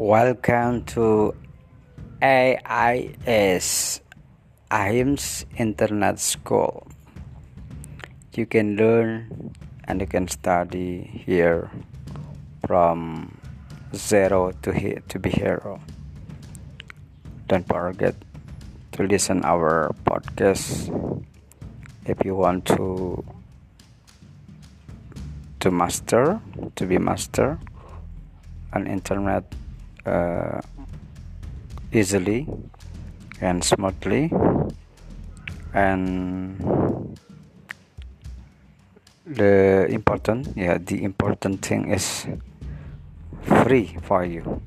Welcome to AIS AIMS Internet School. You can learn and you can study here from zero to he- to be hero. Don't forget to listen our podcast if you want to to master to be master on internet uh, easily and smoothly and the important yeah the important thing is free for you